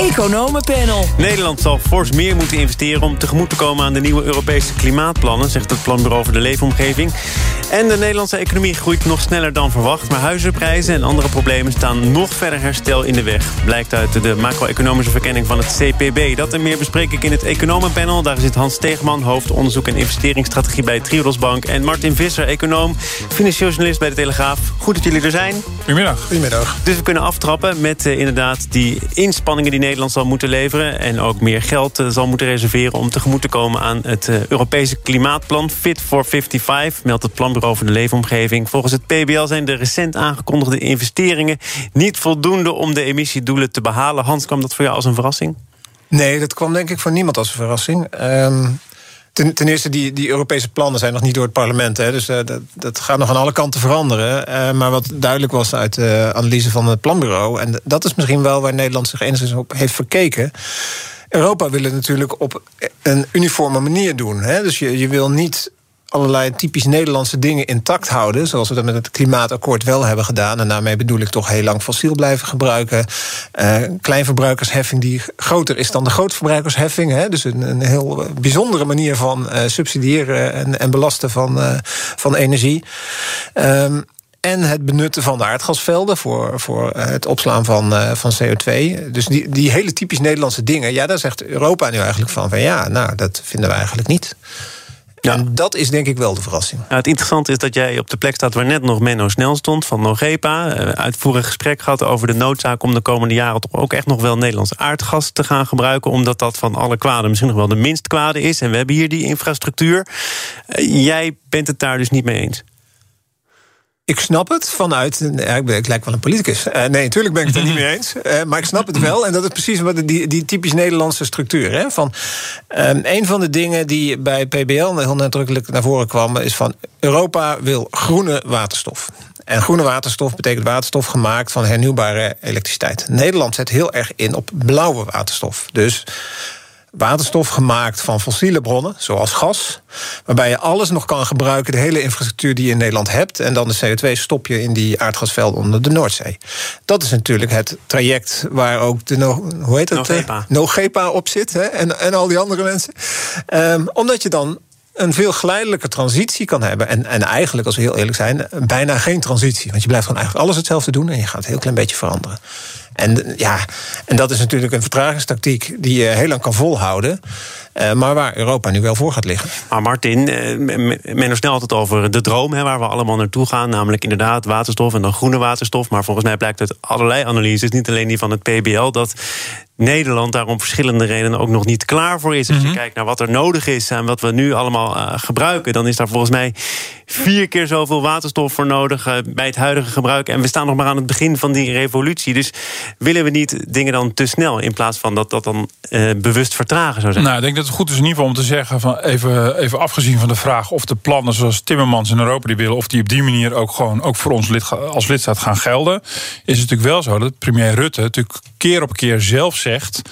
Economenpanel. Nederland zal fors meer moeten investeren om tegemoet te komen aan de nieuwe Europese klimaatplannen, zegt het Planbureau voor de Leefomgeving. En de Nederlandse economie groeit nog sneller dan verwacht, maar huizenprijzen en andere problemen staan nog verder herstel in de weg. Blijkt uit de macro-economische verkenning van het CPB. Dat en meer bespreek ik in het Economenpanel. Daar zit Hans Steegman, hoofd onderzoek en investeringsstrategie bij Triodos Bank. En Martin Visser, econoom, financieel journalist bij de Telegraaf. Goed dat jullie er zijn. Goedemiddag. Goedemiddag. Dus we kunnen aftrappen met uh, inderdaad die inspanningen die Nederland zal moeten leveren... en ook meer geld uh, zal moeten reserveren om tegemoet te komen aan het uh, Europese klimaatplan Fit for 55, meldt het Planbureau voor de Leefomgeving. Volgens het PBL zijn de recent aangekondigde investeringen niet voldoende om de emissiedoelen te behalen. Hans, kwam dat voor jou als een verrassing? Nee, dat kwam denk ik voor niemand als een verrassing. Um... Ten, eerste, die, die Europese plannen zijn nog niet door het parlement. Hè, dus uh, dat, dat, gaat nog aan alle kanten veranderen. Uh, maar wat duidelijk was uit de analyse van het planbureau... en dat is misschien wel waar Nederland zich enigszins op heeft verkeken... Europa wil het natuurlijk op een uniforme manier doen. Hè? Dus je, je wil niet allerlei typisch Nederlandse dingen intact houden. Zoals we dat met het klimaatakkoord wel hebben gedaan. En daarmee bedoel ik toch heel lang fossiel blijven gebruiken. Uh, kleinverbruikersheffing die groter is dan de grootverbruikersheffing. Hè? Dus een, een heel bijzondere manier van uh, subsidiëren en, en belasten van, uh, van energie. Um, en het benutten van de aardgasvelden voor, voor het opslaan van, van CO2. Dus die, die hele typisch Nederlandse dingen, ja, daar zegt Europa nu eigenlijk van: van ja, nou, dat vinden we eigenlijk niet. Ja. En dat is denk ik wel de verrassing. Nou, het interessante is dat jij op de plek staat waar net nog Menno Snel stond van Nogepa. Uh, uitvoerig gesprek gehad over de noodzaak om de komende jaren toch ook echt nog wel Nederlands aardgas te gaan gebruiken. Omdat dat van alle kwaden misschien nog wel de minst kwade is. En we hebben hier die infrastructuur. Uh, jij bent het daar dus niet mee eens. Ik snap het vanuit. Ja, ik, ben, ik lijk wel een politicus. Uh, nee, natuurlijk ben ik het er niet mee eens. Uh, maar ik snap het wel. En dat is precies wat die, die typisch Nederlandse structuur. Hè, van, um, een van de dingen die bij PBL heel nadrukkelijk naar voren kwam. is van Europa wil groene waterstof. En groene waterstof betekent waterstof gemaakt van hernieuwbare elektriciteit. Nederland zet heel erg in op blauwe waterstof. Dus waterstof gemaakt van fossiele bronnen, zoals gas. Waarbij je alles nog kan gebruiken, de hele infrastructuur die je in Nederland hebt. En dan de CO2 stop je in die aardgasvelden onder de Noordzee. Dat is natuurlijk het traject waar ook de no, hoe heet het? Nogepa. Nogepa op zit. Hè? En, en al die andere mensen. Um, omdat je dan een veel geleidelijke transitie kan hebben. En, en eigenlijk, als we heel eerlijk zijn, bijna geen transitie. Want je blijft gewoon eigenlijk alles hetzelfde doen en je gaat een heel klein beetje veranderen. En, ja, en dat is natuurlijk een vertragingstactiek die je heel lang kan volhouden. Uh, maar waar Europa nu wel voor gaat liggen. Maar Martin, uh, men snel had het over de droom hè, waar we allemaal naartoe gaan. Namelijk inderdaad waterstof en dan groene waterstof. Maar volgens mij blijkt uit allerlei analyses, niet alleen die van het PBL, dat Nederland daar om verschillende redenen ook nog niet klaar voor is. Als je kijkt naar wat er nodig is en wat we nu allemaal uh, gebruiken, dan is daar volgens mij vier keer zoveel waterstof voor nodig uh, bij het huidige gebruik. En we staan nog maar aan het begin van die revolutie. Dus willen we niet dingen dan te snel in plaats van dat dat dan uh, bewust vertragen zou zijn? Nou, ik denk dat het goed is in ieder geval om te zeggen, van even, even afgezien van de vraag of de plannen zoals Timmermans in Europa die willen, of die op die manier ook gewoon ook voor ons lid, als lidstaat gaan gelden, is het natuurlijk wel zo dat premier Rutte natuurlijk keer op keer zelf zegt.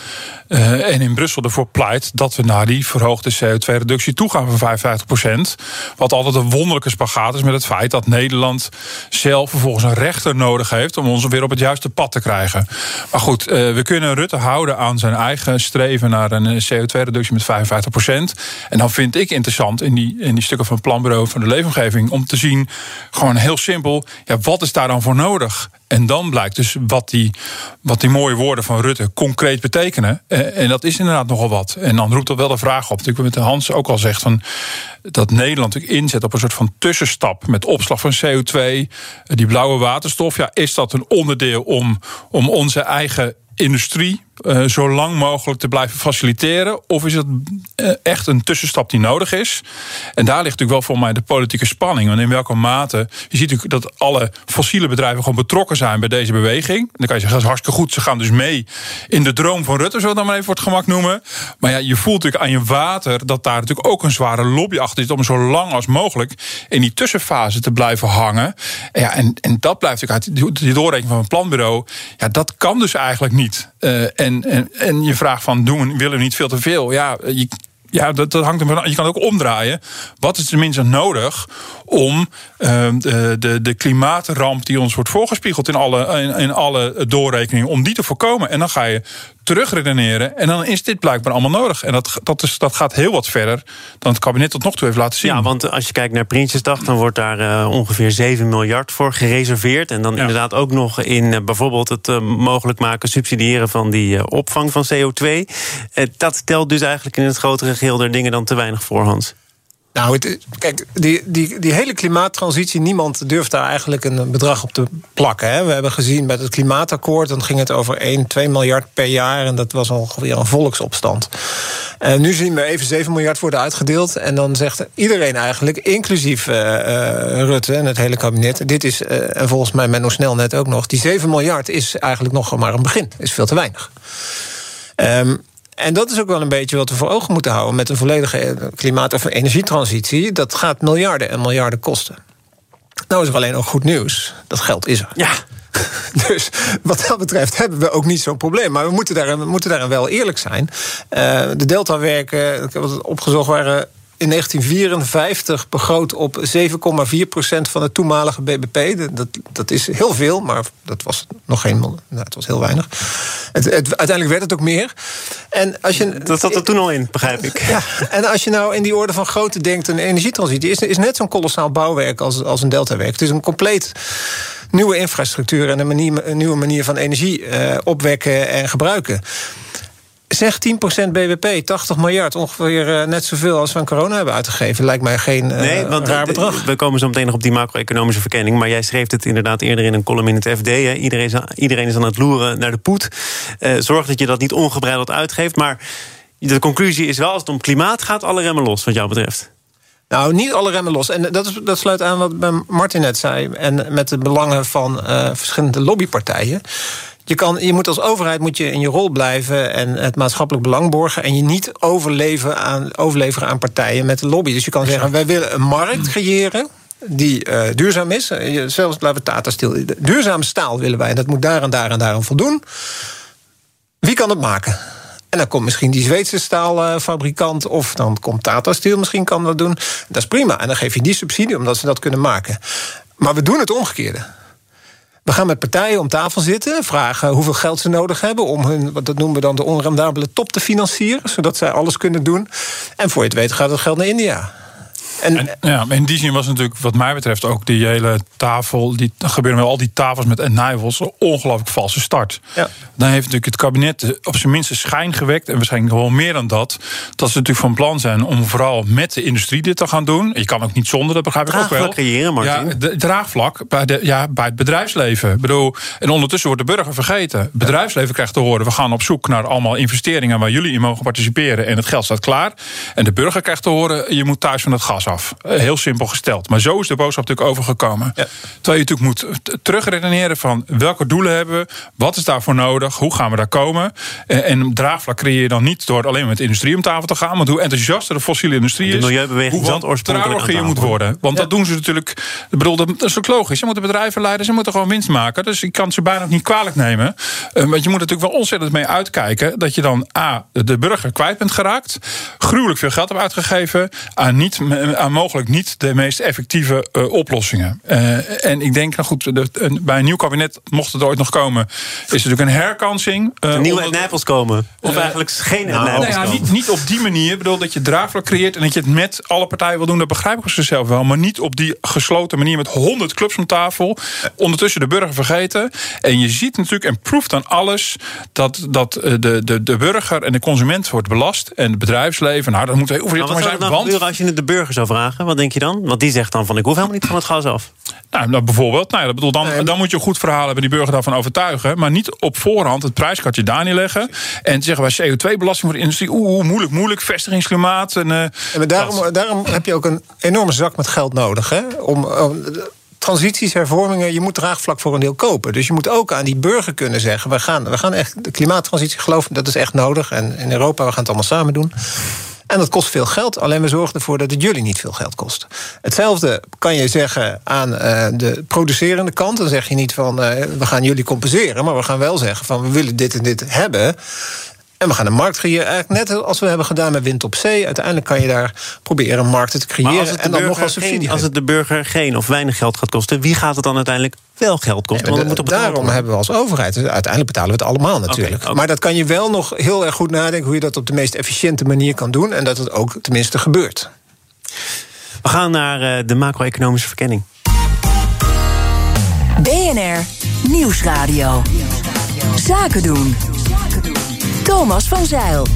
Uh, en in Brussel ervoor pleit dat we naar die verhoogde CO2-reductie toe gaan van 55%. Wat altijd een wonderlijke spagaat is met het feit dat Nederland zelf vervolgens een rechter nodig heeft om ons weer op het juiste pad te krijgen. Maar goed, uh, we kunnen Rutte houden aan zijn eigen streven naar een CO2-reductie met 55%. En dan vind ik interessant in die, in die stukken van het planbureau van de leefomgeving om te zien, gewoon heel simpel, ja, wat is daar dan voor nodig? En dan blijkt dus wat die, wat die mooie woorden van Rutte concreet betekenen. En dat is inderdaad nogal wat. En dan roept dat wel de vraag op. Ik met Hans ook al zegt van dat Nederland natuurlijk inzet op een soort van tussenstap met opslag van CO2, die blauwe waterstof. Ja, is dat een onderdeel om, om onze eigen industrie uh, zo lang mogelijk te blijven faciliteren? Of is het uh, echt een tussenstap die nodig is? En daar ligt natuurlijk wel voor mij de politieke spanning. Want in welke mate. Je ziet natuurlijk dat alle fossiele bedrijven gewoon betrokken zijn bij deze beweging. Dan kan je zeggen, dat is hartstikke goed. Ze gaan dus mee in de droom van Rutte, zo dan maar even voor het gemak noemen. Maar ja, je voelt natuurlijk aan je water dat daar natuurlijk ook een zware lobby achter is om zo lang als mogelijk in die tussenfase te blijven hangen. Ja, en, en dat blijft natuurlijk uit die doorrekening van een planbureau. Ja, dat kan dus eigenlijk niet. Uh, en, en, en je vraagt van doen, willen we niet veel te veel? Ja, je ja, dat, hangt er van. Je kan ook omdraaien. Wat is tenminste nodig om uh, de, de, de klimaatramp die ons wordt voorgespiegeld in alle, in, in alle doorrekeningen, om die te voorkomen? En dan ga je terugredeneren. En dan is dit blijkbaar allemaal nodig. En dat, dat, is, dat gaat heel wat verder dan het kabinet tot nog toe heeft laten zien. Ja, want als je kijkt naar Prinsjesdag, dan wordt daar uh, ongeveer 7 miljard voor gereserveerd. En dan inderdaad ook nog in uh, bijvoorbeeld het uh, mogelijk maken, subsidiëren van die opvang van CO2. dat telt dus eigenlijk in het grotere geheel der dingen dan te weinig voorhands. Nou, kijk, die, die, die hele klimaattransitie, niemand durft daar eigenlijk een bedrag op te plakken. Hè. We hebben gezien met het klimaatakkoord, dan ging het over 1, 2 miljard per jaar. En dat was ongeveer een volksopstand. En nu zien we even 7 miljard worden uitgedeeld. En dan zegt iedereen eigenlijk, inclusief uh, uh, Rutte en het hele kabinet. Dit is, uh, en volgens mij Menno Snel net ook nog. Die 7 miljard is eigenlijk nog maar een begin. Is veel te weinig. Um, en dat is ook wel een beetje wat we voor ogen moeten houden met een volledige klimaat- of energietransitie. Dat gaat miljarden en miljarden kosten. Nou is er alleen nog goed nieuws. Dat geld is er. Ja. Dus wat dat betreft hebben we ook niet zo'n probleem. Maar we moeten daarin, we moeten daarin wel eerlijk zijn. Uh, de Delta-werken, ik heb het opgezocht, waren in 1954 begroot op 7,4 procent van het toenmalige BBP. Dat, dat is heel veel, maar dat was nog geen. Nou, het was heel weinig. Het, het, uiteindelijk werd het ook meer. En als je, dat zat er toen al in, begrijp ik. Ja, en als je nou in die orde van grootte denkt, een energietransitie is, is net zo'n kolossaal bouwwerk als, als een deltawerk. Het is een compleet nieuwe infrastructuur en een, manier, een nieuwe manier van energie uh, opwekken en gebruiken. Zeg 10% BBP, 80 miljard, ongeveer uh, net zoveel als we aan corona hebben uitgegeven. Lijkt mij geen uh, nee, want raar bedrag. We komen zo meteen nog op die macro-economische verkenning. Maar jij schreef het inderdaad eerder in een column in het FD. Hè. Iedereen, is, iedereen is aan het loeren naar de poet. Uh, zorg dat je dat niet ongebreideld uitgeeft. Maar de conclusie is wel, als het om klimaat gaat, alle remmen los, wat jou betreft. Nou, niet alle remmen los. En dat, is, dat sluit aan wat Martin net zei. En met de belangen van verschillende lobbypartijen. Je, kan, je moet als overheid moet je in je rol blijven en het maatschappelijk belang borgen. En je niet overleven aan, overleveren aan partijen met de lobby. Dus je kan zeggen: wij willen een markt creëren die uh, duurzaam is. Zelfs laten we Tata Steel. Duurzame staal willen wij. En dat moet daar en daar en daar aan voldoen. Wie kan het maken? En dan komt misschien die Zweedse staalfabrikant... of dan komt Tata Steel misschien kan dat doen. Dat is prima. En dan geef je die subsidie omdat ze dat kunnen maken. Maar we doen het omgekeerde. We gaan met partijen om tafel zitten, vragen hoeveel geld ze nodig hebben om hun, wat dat noemen we dan de onrendabele top te financieren, zodat zij alles kunnen doen. En voor je het weet gaat het geld naar India. En, ja, in die zin was natuurlijk, wat mij betreft, ook die hele tafel. Die gebeuren met al die tafels met nijvels. Een ongelooflijk valse start. Ja. Dan heeft natuurlijk het kabinet op zijn minste schijn gewekt. En waarschijnlijk wel meer dan dat. Dat ze natuurlijk van plan zijn om vooral met de industrie dit te gaan doen. Je kan ook niet zonder, dat begrijp ik ook wel. creëren, Martin. Ja, de, draagvlak bij, de, ja, bij het bedrijfsleven. Ik bedoel, en ondertussen wordt de burger vergeten. Het bedrijfsleven krijgt te horen: we gaan op zoek naar allemaal investeringen waar jullie in mogen participeren. En het geld staat klaar. En de burger krijgt te horen: je moet thuis van het gas af. Eh, heel simpel gesteld. Maar zo is de boodschap natuurlijk overgekomen. Ja. Terwijl je natuurlijk moet terugredeneren van welke doelen hebben we, wat is daarvoor nodig, hoe gaan we daar komen. Eh, en draagvlak creëer je dan niet door alleen met de industrie om tafel te gaan, want hoe enthousiaster de fossiele industrie is, de hoe trouwiger je moet worden. Want dat doen ze natuurlijk. Ik bedoel, dat is ook logisch. Je moet de bedrijven leiden, ze moeten gewoon winst maken. Dus ik kan ze bijna niet kwalijk nemen. Uh, want je moet natuurlijk wel ontzettend mee uitkijken dat je dan A, de burger kwijt bent geraakt, gruwelijk veel geld hebt uitgegeven, aan niet aan mogelijk niet de meest effectieve uh, oplossingen. Uh, en ik denk, nou goed, de, bij een nieuw kabinet, mocht het ooit nog komen, is natuurlijk een herkansing. Uh, nieuwe Nijpels komen. Of eigenlijk geen nou, nou ja, niet, niet, op die manier. Ik bedoel dat je draagvlak creëert en dat je het met alle partijen wil doen, dat begrijp ik zichzelf wel. Maar niet op die gesloten manier met honderd clubs om tafel. Ondertussen de burger vergeten. En je ziet natuurlijk en proeft aan alles dat, dat de, de, de burger en de consument wordt belast. En het bedrijfsleven. Nou, dat moet heel veel maar zijn. Want als je het de burger zou vragen? Wat denk je dan? Want die zegt dan van ik hoef helemaal niet van het gas af. Nou, nou bijvoorbeeld. Nou ja, dat bedoel, dan, dan moet je een goed verhaal hebben die burger daarvan overtuigen. Maar niet op voorhand het prijskatje daar neerleggen. En zeggen wij CO2-belasting voor de industrie. Oeh, moeilijk, moeilijk. Vestigingsklimaat. En, uh, en daarom, daarom heb je ook een enorme zak met geld nodig. Hè? Om, om transities, hervormingen, je moet draagvlak voor een deel kopen. Dus je moet ook aan die burger kunnen zeggen: we gaan, we gaan echt de klimaattransitie geloven, dat is echt nodig. En in Europa, we gaan het allemaal samen doen. En dat kost veel geld, alleen we zorgen ervoor dat het jullie niet veel geld kost. Hetzelfde kan je zeggen aan uh, de producerende kant. Dan zeg je niet van uh, we gaan jullie compenseren, maar we gaan wel zeggen van we willen dit en dit hebben. En we gaan een markt creëren, eigenlijk net als we hebben gedaan met wind op zee. Uiteindelijk kan je daar proberen markten te creëren en dan nog als subsidie. als het de burger geen of weinig geld gaat kosten, wie gaat het dan uiteindelijk wel geld kosten? want moet op daarom hebben we als overheid, dus uiteindelijk betalen we het allemaal natuurlijk. Maar dat kan je wel nog heel erg goed nadenken hoe je dat op de meest efficiënte manier kan doen en dat het ook tenminste gebeurt. We gaan naar uh, de macro-economische verkenning. BNR Nieuwsradio. Zaken doen. Thomas van Zeil.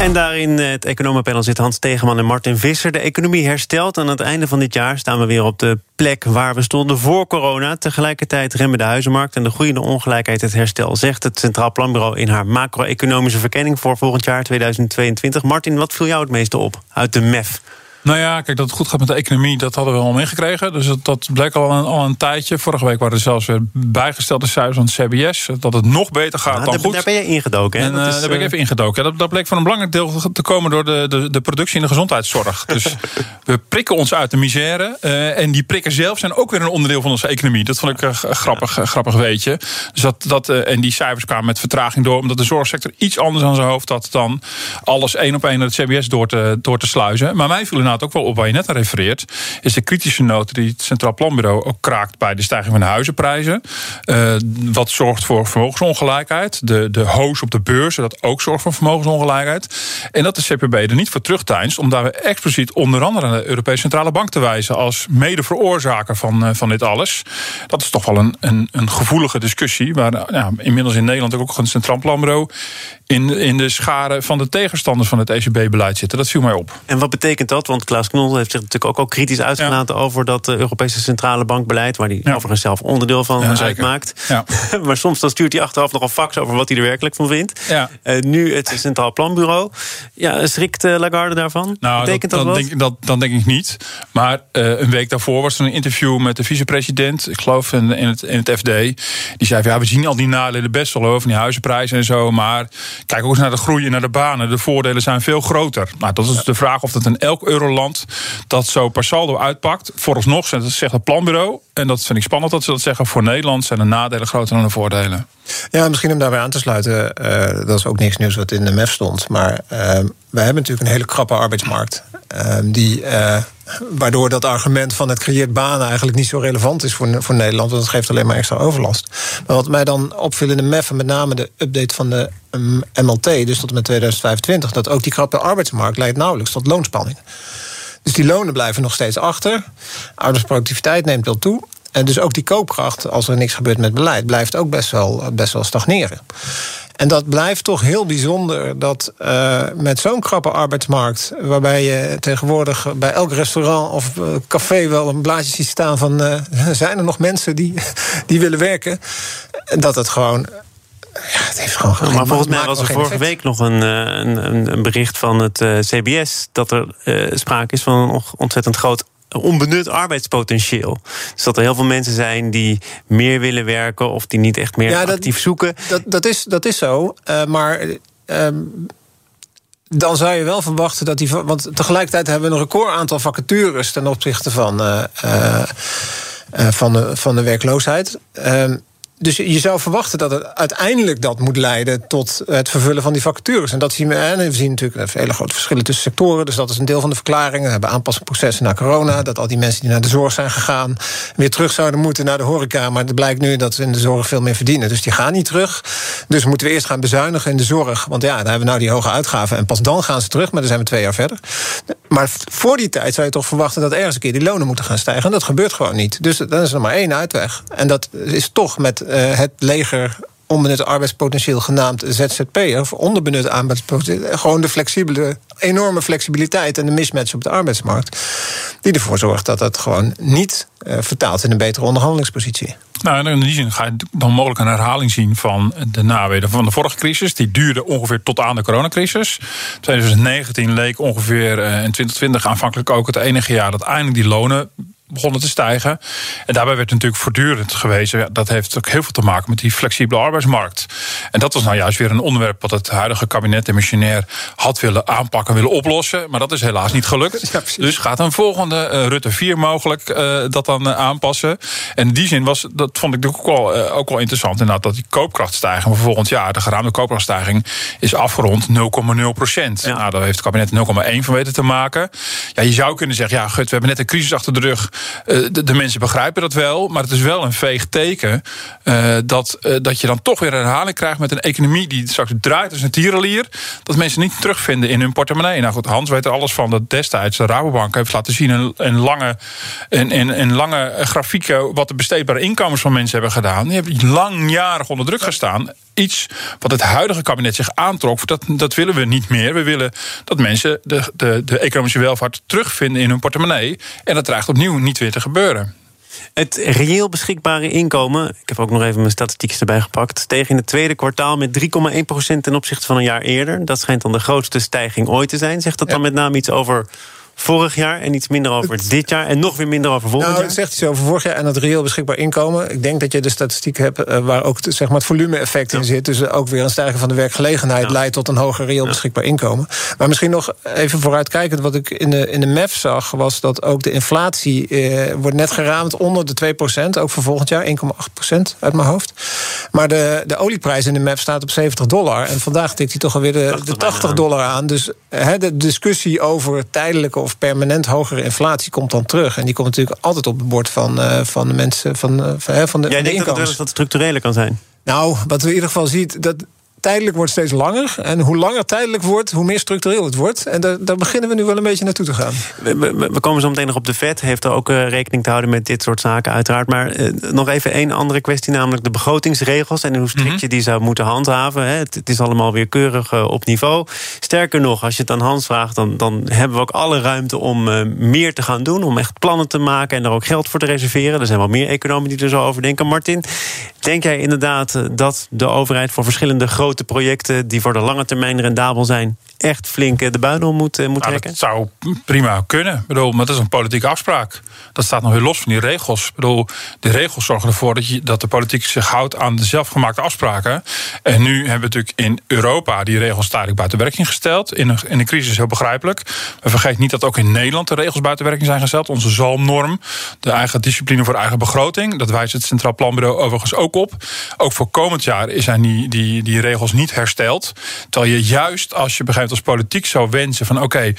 En daarin het economenpanel zit Hans Tegeman en Martin Visser. De economie herstelt. Aan het einde van dit jaar staan we weer op de plek waar we stonden voor corona. Tegelijkertijd remmen de huizenmarkt en de groeiende ongelijkheid het herstel, zegt het Centraal Planbureau in haar macro-economische verkenning voor volgend jaar 2022. Martin, wat viel jou het meeste op uit de MEF? Nou ja, kijk, dat het goed gaat met de economie, dat hadden we al meegekregen. Dus dat, dat bleek al een, al een tijdje. Vorige week waren er zelfs weer bijgestelde cijfers van het CBS. Dat het nog beter gaat dan daar, goed. Daar ben je ingedoken, hè? En, uh, daar ben ik eh, even ingedoken. Dat, dat bleek van een belangrijk deel te komen door de, de, de productie in de gezondheidszorg. dus we prikken ons uit de misère. Uh, en die prikken zelf zijn ook weer een onderdeel van onze economie. Dat vond ik uh, grappig, grappig weetje. Dus dat, dat, en die cijfers kwamen met vertraging door. Omdat de zorgsector iets anders aan zijn hoofd had dan alles één op één naar het CBS door te, door te sluizen. Maar mij viel inderdaad ook wel op waar je net aan refereert, is de kritische noot die het Centraal Planbureau ook kraakt bij de stijging van de huizenprijzen. Uh, wat zorgt voor vermogensongelijkheid. De, de hoos op de beurs, dat ook zorgt voor vermogensongelijkheid. En dat de CPB er niet voor terugtijnst om daar expliciet onder andere aan de Europese Centrale Bank te wijzen als mede veroorzaker van, uh, van dit alles. Dat is toch wel een, een, een gevoelige discussie, waar ja, inmiddels in Nederland ook een Centraal Planbureau in, in de scharen van de tegenstanders van het ECB-beleid zitten. Dat viel mij op. En wat betekent dat? Want Klaas Knol heeft zich natuurlijk ook al kritisch uitgelaten over dat Europese Centrale Bankbeleid, waar hij overigens zelf onderdeel van ja, uitmaakt. maar soms dan stuurt hij achteraf nog een fax over wat hij er werkelijk van vindt. Uh, nu het Centraal Planbureau. Ja, schrikt uh, Lagarde daarvan? Nou, betekent dat, dat, dat, denk, dat, dan denk ik niet. Maar uh, een week daarvoor was er een interview met de vicepresident, ik geloof in, in, het, in het FD. Die zei: van, ja, we zien al die nadelen best wel over, van die huizenprijzen en zo. Maar kijk ook eens naar de groei en naar de banen. De voordelen zijn veel groter. Nou, dat is de vraag of dat in elk euroland dat zo per saldo uitpakt. Vooralsnog zegt het planbureau, en dat vind ik spannend dat ze dat zeggen, voor Nederland zijn de nadelen groter dan de voordelen. Ja, misschien om daarbij aan te sluiten, uh, dat is ook niks nieuws wat in de MEF stond. Maar uh, wij hebben natuurlijk een hele krappe arbeidsmarkt. Uh, die, waardoor dat argument van het creëert banen eigenlijk niet zo relevant is voor, voor Nederland. Want het geeft alleen maar extra overlast. Maar wat mij dan opviel in de MEF, met name de update van de MLT, dus tot en met 2025, dat ook die krappe arbeidsmarkt leidt nauwelijks tot loonspanning. Dus die lonen blijven nog steeds achter. Arbeidsproductiviteit neemt wel toe. En dus ook die koopkracht, als er niks gebeurt met beleid, blijft ook best wel, best wel stagneren. En dat blijft toch heel bijzonder dat uh, met zo'n krappe arbeidsmarkt, waarbij je tegenwoordig bij elk restaurant of café wel een blaadje ziet staan van uh, zijn er nog mensen die, die willen werken, dat het gewoon ja, het heeft gewoon geen Maar volgens mij was er vorige effect. week nog een, een, een, bericht van het CBS dat er uh, sprake is van een ontzettend groot onbenut arbeidspotentieel. Dus dat er heel veel mensen zijn die meer willen werken of die niet echt meer ja, dat, actief zoeken. Dat, dat, is, dat is zo, uh, maar. dan zou je wel verwachten dat die. Want tegelijkertijd hebben we een record aantal vacatures ten opzichte van, van, de, van de werkloosheid. Dus je zou verwachten dat het uiteindelijk dat moet leiden tot het vervullen van die vacatures. En dat zien we. En we zien natuurlijk hele grote verschillen tussen sectoren. Dus dat is een deel van de verklaring. We hebben aanpassingsprocessen naar corona. Dat al die mensen die naar de zorg zijn gegaan. weer terug zouden moeten naar de horeca. Maar het blijkt nu dat ze in de zorg veel meer verdienen. Dus die gaan niet terug. Dus moeten we eerst gaan bezuinigen in de zorg. Want ja, daar hebben we nou die hoge uitgaven. En pas dan gaan ze terug. Maar dan zijn we twee jaar verder. Maar voor die tijd zou je toch verwachten dat ergens een keer die lonen moeten gaan stijgen. En dat gebeurt gewoon niet. Dus dan is er maar één uitweg. En dat is toch met uh, het leger onbenut arbeidspotentieel genaamd ZZP, of onderbenut arbeidspotentieel. Gewoon de flexibele, enorme flexibiliteit en de mismatch op de arbeidsmarkt. Die ervoor zorgt dat het gewoon niet uh, vertaalt in een betere onderhandelingspositie. Nou, in die zin ga je dan mogelijk een herhaling zien van de naweden van de vorige crisis. Die duurde ongeveer tot aan de coronacrisis. 2019 leek ongeveer uh, in 2020 aanvankelijk ook het enige jaar dat eindelijk die lonen begonnen te stijgen. En daarbij werd natuurlijk voortdurend gewezen... Ja, dat heeft ook heel veel te maken met die flexibele arbeidsmarkt. En dat was nou juist weer een onderwerp... wat het huidige kabinet en missionair had willen aanpakken, willen oplossen. Maar dat is helaas niet gelukt. dus gaat een volgende uh, Rutte 4 mogelijk uh, dat dan uh, aanpassen. En in die zin was, dat vond ik ook wel, ook wel interessant... inderdaad, dat die koopkrachtstijging voor volgend jaar... de geraamde koopkrachtstijging is afgerond 0,0 procent. Ja. Nou, daar heeft het kabinet 0,1 van weten te maken. Ja, je zou kunnen zeggen, ja, gut, we hebben net een crisis achter de rug. Uh, de, de, mensen begrijpen dat wel, maar het is wel een veeg teken uh, dat, uh, dat je dan toch weer herhaling krijgt met een economie die straks draait als een tierenlier. Dat mensen niet terugvinden in hun portemonnee. Nou goed, Hans weet er alles van dat destijds de Rabobank heeft laten zien een, een lange, een, een, lange grafieken wat de besteedbare inkomens van mensen hebben gedaan. Die hebben langjarig onder druk gestaan iets wat het huidige kabinet zich aantrok. Dat, dat willen we niet meer. We willen dat mensen de, de, de economische welvaart terugvinden in hun portemonnee. En dat dreigt opnieuw niet weer te gebeuren. Het reëel beschikbare inkomen, ik heb ook nog even mijn statistiekjes erbij gepakt, steeg in het tweede kwartaal met 3,1% ten opzichte van een jaar eerder. Dat schijnt dan de grootste stijging ooit te zijn. Zegt dat dan met name iets over vorig jaar en iets minder over dit jaar en nog weer minder over volgend nou, jaar? Het zegt iets over vorig jaar en het reëel beschikbaar inkomen. Ik denk dat je de statistiek hebt uh, waar ook zeg maar, het volume-effect ja. in zit. Dus ook weer een stijging van de werkgelegenheid ja. leidt tot een hoger reëel ja. beschikbaar inkomen. Maar misschien nog even vooruitkijkend, wat ik in de, in de MEF zag, was dat ook de inflatie eh, wordt net geraamd onder de 2%, ook voor volgend jaar 1,8% uit mijn hoofd. Maar de, de olieprijs in de MEF staat op 70 dollar. En vandaag tikt hij toch alweer de 80, de 80 dollar aan. Dus de discussie over tijdelijke of permanent hogere inflatie komt dan terug. En die komt natuurlijk altijd op het bord van, uh, van de mensen van, uh, van, de, Jij de denkt dat het structurele kan zijn? Nou, wat we in ieder geval ziet, dat tijdelijk wordt steeds langer. En hoe langer tijdelijk wordt, hoe meer structureel het wordt. En daar, daar beginnen we nu wel een beetje naartoe te gaan. We, we, we komen zo meteen nog op de vet. Heeft er ook uh, rekening te houden met dit soort zaken, uiteraard. Maar uh, nog even één andere kwestie, namelijk de begrotingsregels... en hoe strikt mm -hmm. je die zou moeten handhaven. Hè. Het, het, is allemaal weer keurig uh, op niveau. Sterker nog, als je het aan Hans vraagt... dan, dan hebben we ook alle ruimte om meer te gaan doen... om echt plannen te maken en er ook geld voor te reserveren. Er zijn wel meer economen die er zo over denken. Martin, denk jij inderdaad dat de overheid... voor verschillende grote grote projecten die voor de lange termijn rendabel zijn, echt flink de buidel moet, moet nou, trekken? Dat zou prima kunnen. Ik bedoel, maar dat is een politieke afspraak. Dat staat nog weer los van die regels. Ik bedoel, die regels zorgen ervoor dat, je, dat de politiek zich houdt aan de zelfgemaakte afspraken. En nu hebben we natuurlijk in Europa die regels tijdelijk buiten werking gesteld. In een, in een crisis heel begrijpelijk. We vergeten niet dat ook in Nederland de regels buiten werking zijn gesteld. Onze zalmnorm, de eigen discipline voor eigen begroting. Dat wijst het Centraal Planbureau overigens ook op. Ook voor komend jaar zijn die, die, die regels niet hersteld. Terwijl je juist als je begrijpt als politiek zou wensen van oké, okay,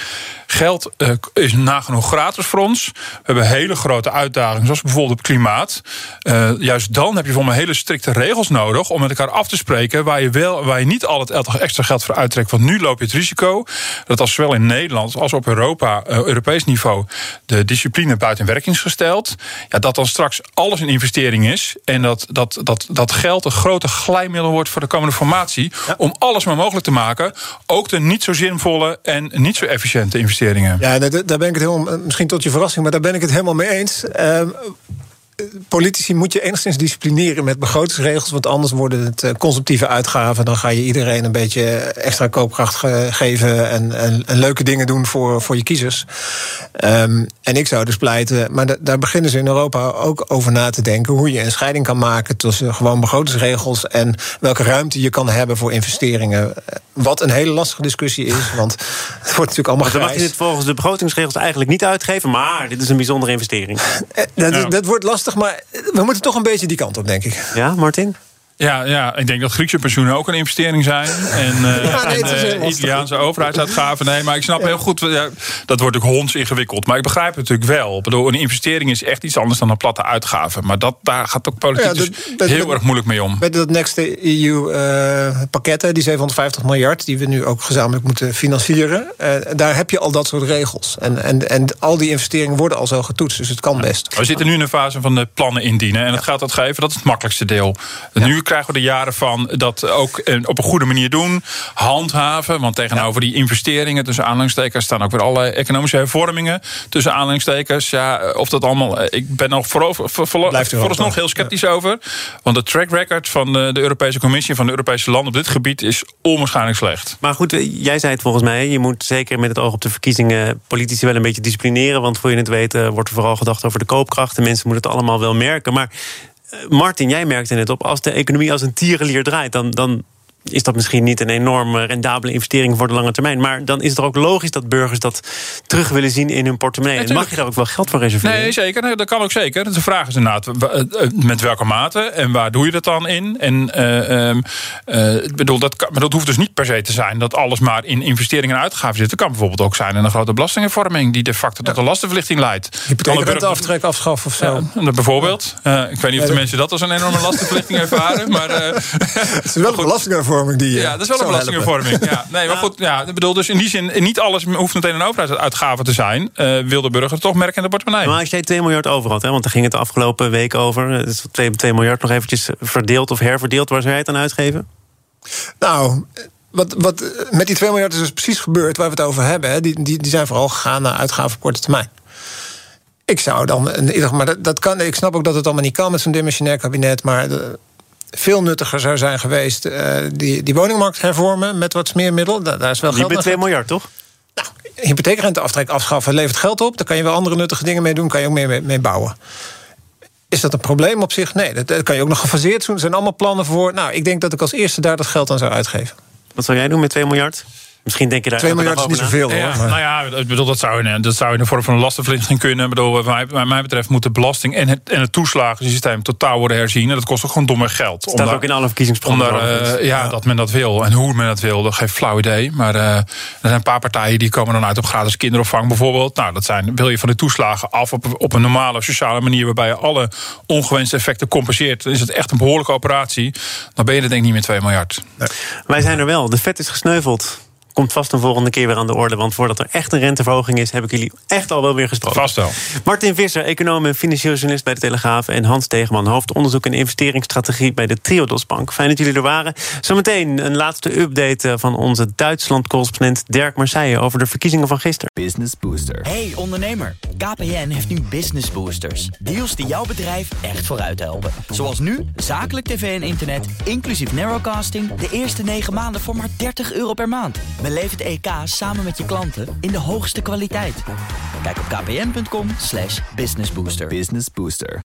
geld uh, is nagenoeg gratis voor ons. We hebben hele grote uitdagingen, zoals bijvoorbeeld op klimaat. Uh, juist dan heb je voor me hele strikte regels nodig om met elkaar af te spreken waar je, wel, waar je niet al het extra geld voor uittrekt. Want nu loop je het risico dat als zowel in Nederland als op Europa, uh, Europees niveau de discipline buiten werking is gesteld. Ja, dat dan straks alles een investering is. En dat, dat, dat, dat geld een grote glijmiddel wordt voor de komende formatie. Ja. Om alles maar mogelijk te maken. Ook de niet zo zinvolle en niet zo efficiënte investeringen. Ja, daar ben ik het helemaal, misschien tot je verrassing, maar daar ben ik het helemaal mee eens. Uh, politici moet je enigszins disciplineren met begrotingsregels. Want anders worden het uh, consumptieve uitgaven. Dan ga je iedereen een beetje extra koopkracht ge geven. En, en, en, leuke dingen doen voor, voor je kiezers. Um, en ik zou dus pleiten. Maar daar beginnen ze in Europa ook over na te denken. Hoe je een scheiding kan maken tussen gewoon begrotingsregels. En welke ruimte je kan hebben voor investeringen. Wat een hele lastige discussie is. Want het wordt natuurlijk allemaal maar dan mag je dit volgens de begrotingsregels eigenlijk niet uitgeven. Maar dit is een bijzondere investering. dat, ja. dat wordt lastig, maar we moeten toch een beetje die kant op, denk ik. Ja, Martin? Ja, ja, ik denk dat Griekse pensioenen ook een investering zijn. En, uh, ja, nee, en uh, Italiaanse overheidsuitgaven. Nee, maar ik snap ja. heel goed, ja, dat wordt ook honds ingewikkeld. Maar ik begrijp het natuurlijk wel. Ik bedoel, een investering is echt iets anders dan een platte uitgave. Maar dat, daar gaat ook politiek ja, dat, dus heel dat, erg moeilijk mee om. Met dat Next EU-pakketten, uh, die 750 miljard... die we nu ook gezamenlijk moeten financieren... daar heb je al dat soort regels. En, en, en al die investeringen worden al zo getoetst. Dus het kan best. We zitten nu in een fase van de plannen indienen. En dat gaat dat geven, dat is het makkelijkste deel. Nu krijgen we de jaren van dat ook eh, op een goede manier doen. Handhaven. Want tegenover die investeringen tussen aanhalingstekens staan ook weer allerlei economische hervormingen tussen aanhalingstekens. Ja, of dat allemaal. Ik ben nog vooralsnog heel sceptisch over. Want de track record van de, de Europese Commissie van de Europese landen op dit gebied is onwaarschijnlijk slecht. Maar goed, jij zei het volgens mij. Je moet zeker met het oog op de verkiezingen politici wel een beetje disciplineren. Want voor je het weet wordt er vooral gedacht over de koopkracht. De mensen moeten het allemaal wel merken. Maar eh, Martin, jij merkte net op, als de economie als een tierenlier draait, dan, dan is dat misschien niet een enorm rendabele investering voor de lange termijn. Maar dan is het er ook logisch dat burgers dat terug willen zien in hun portemonnee. mag je daar ook wel geld voor reserveren? Nee, zeker. dat kan ook zeker. De vraag is inderdaad eh, eh, met welke mate en waar doe je dat dan in? En uh, bedoel, dat, maar dat hoeft dus niet per se te zijn dat alles maar in investeringen en uitgaven zit. Het kan bijvoorbeeld ook zijn in een grote belastinghervorming die de facto tot een lastenverlichting leidt. aftrek afschaffen of zo. Ja, bijvoorbeeld. ik weet niet of de mensen dat als een enorme lastenverlichting ervaren. Maar, het is wel een belastinghervorming die. ja, dat is wel een belastinghervorming. Ja, nee, maar goed, ja, ik bedoel, dus in die zin, niet alles hoeft meteen een overheidsuitgave te zijn. Uh, wil de burger toch merken in de portemonnee. Maar als jij 2 miljard over had, hè, want daar ging het de afgelopen week over. Dus 2, 2 miljard nog eventjes verdeeld of herverdeeld. Waar zou jij het aan uitgeven? Nou. Wat, wat met die 2 miljard is dus precies gebeurd waar we het over hebben. Hè. Die, die, die zijn vooral gegaan naar uitgaven op korte termijn. Ik zou dan, maar dat, dat kan, ik snap ook dat het allemaal niet kan met zo'n dimensionair kabinet. Maar veel nuttiger zou zijn geweest uh, die, die woningmarkt hervormen met wat smeermiddel. Daar, daar is wel geld. Je 2 miljard, toch? Nou, hypotheekrenteaftrek afschaffen levert geld op. Daar kan je wel andere nuttige dingen mee doen. Kan je ook meer mee, bouwen. Is dat een probleem op zich? Nee, dat, kan je ook nog gefaseerd doen. Er zijn allemaal plannen voor. Nou, ik denk dat ik als eerste daar dat geld aan zou uitgeven. Wat zou jij doen met 2 miljard? Misschien denk je daar 2 miljard is niet zoveel hoor. nou ja, ik bedoel, dat zou, in, dat zou in de vorm van een lastenverlichting kunnen. Ik bedoel, wat mij betreft moet de belasting en het, en het toeslagensysteem totaal worden herzien. En dat kost ook gewoon domme geld. Dat staat ook in alle verkiezingsprogramma's. Uh, ja, dat men dat wil. En hoe men dat wil, dat geeft flauw idee. Maar uh, er zijn een paar partijen die komen dan uit op gratis kinderopvang bijvoorbeeld. Nou, dat zijn, wil je van de toeslagen af op, op een normale sociale manier... waarbij je alle ongewenste effecten compenseert... dan is het echt een behoorlijke operatie. Dan ben je er denk ik niet meer 2 miljard. Nee. Wij zijn er wel. De vet is gesneuveld komt vast een volgende keer weer aan de orde. Want voordat er echt een renteverhoging is, heb ik jullie echt al wel weer gesproken. Vast wel. Martin Visser, econoom en financieel journalist bij de Telegraaf. En Hans Tegeman, hoofdonderzoek en investeringsstrategie bij de Triodos Bank. Fijn dat jullie er waren. Zometeen een laatste update van onze Duitsland-correspondent Dirk Marseille over de verkiezingen van gisteren. Business Booster. Hey ondernemer, KPN heeft nu Business Boosters. Deals die jouw bedrijf echt vooruit helpen. Zoals nu, zakelijk tv en internet, inclusief narrowcasting... de eerste 9 maanden voor maar 30 euro per maand. Beleef het EK samen met je klanten in de hoogste kwaliteit. Kijk op kpn.com slash businessbooster. Business Booster.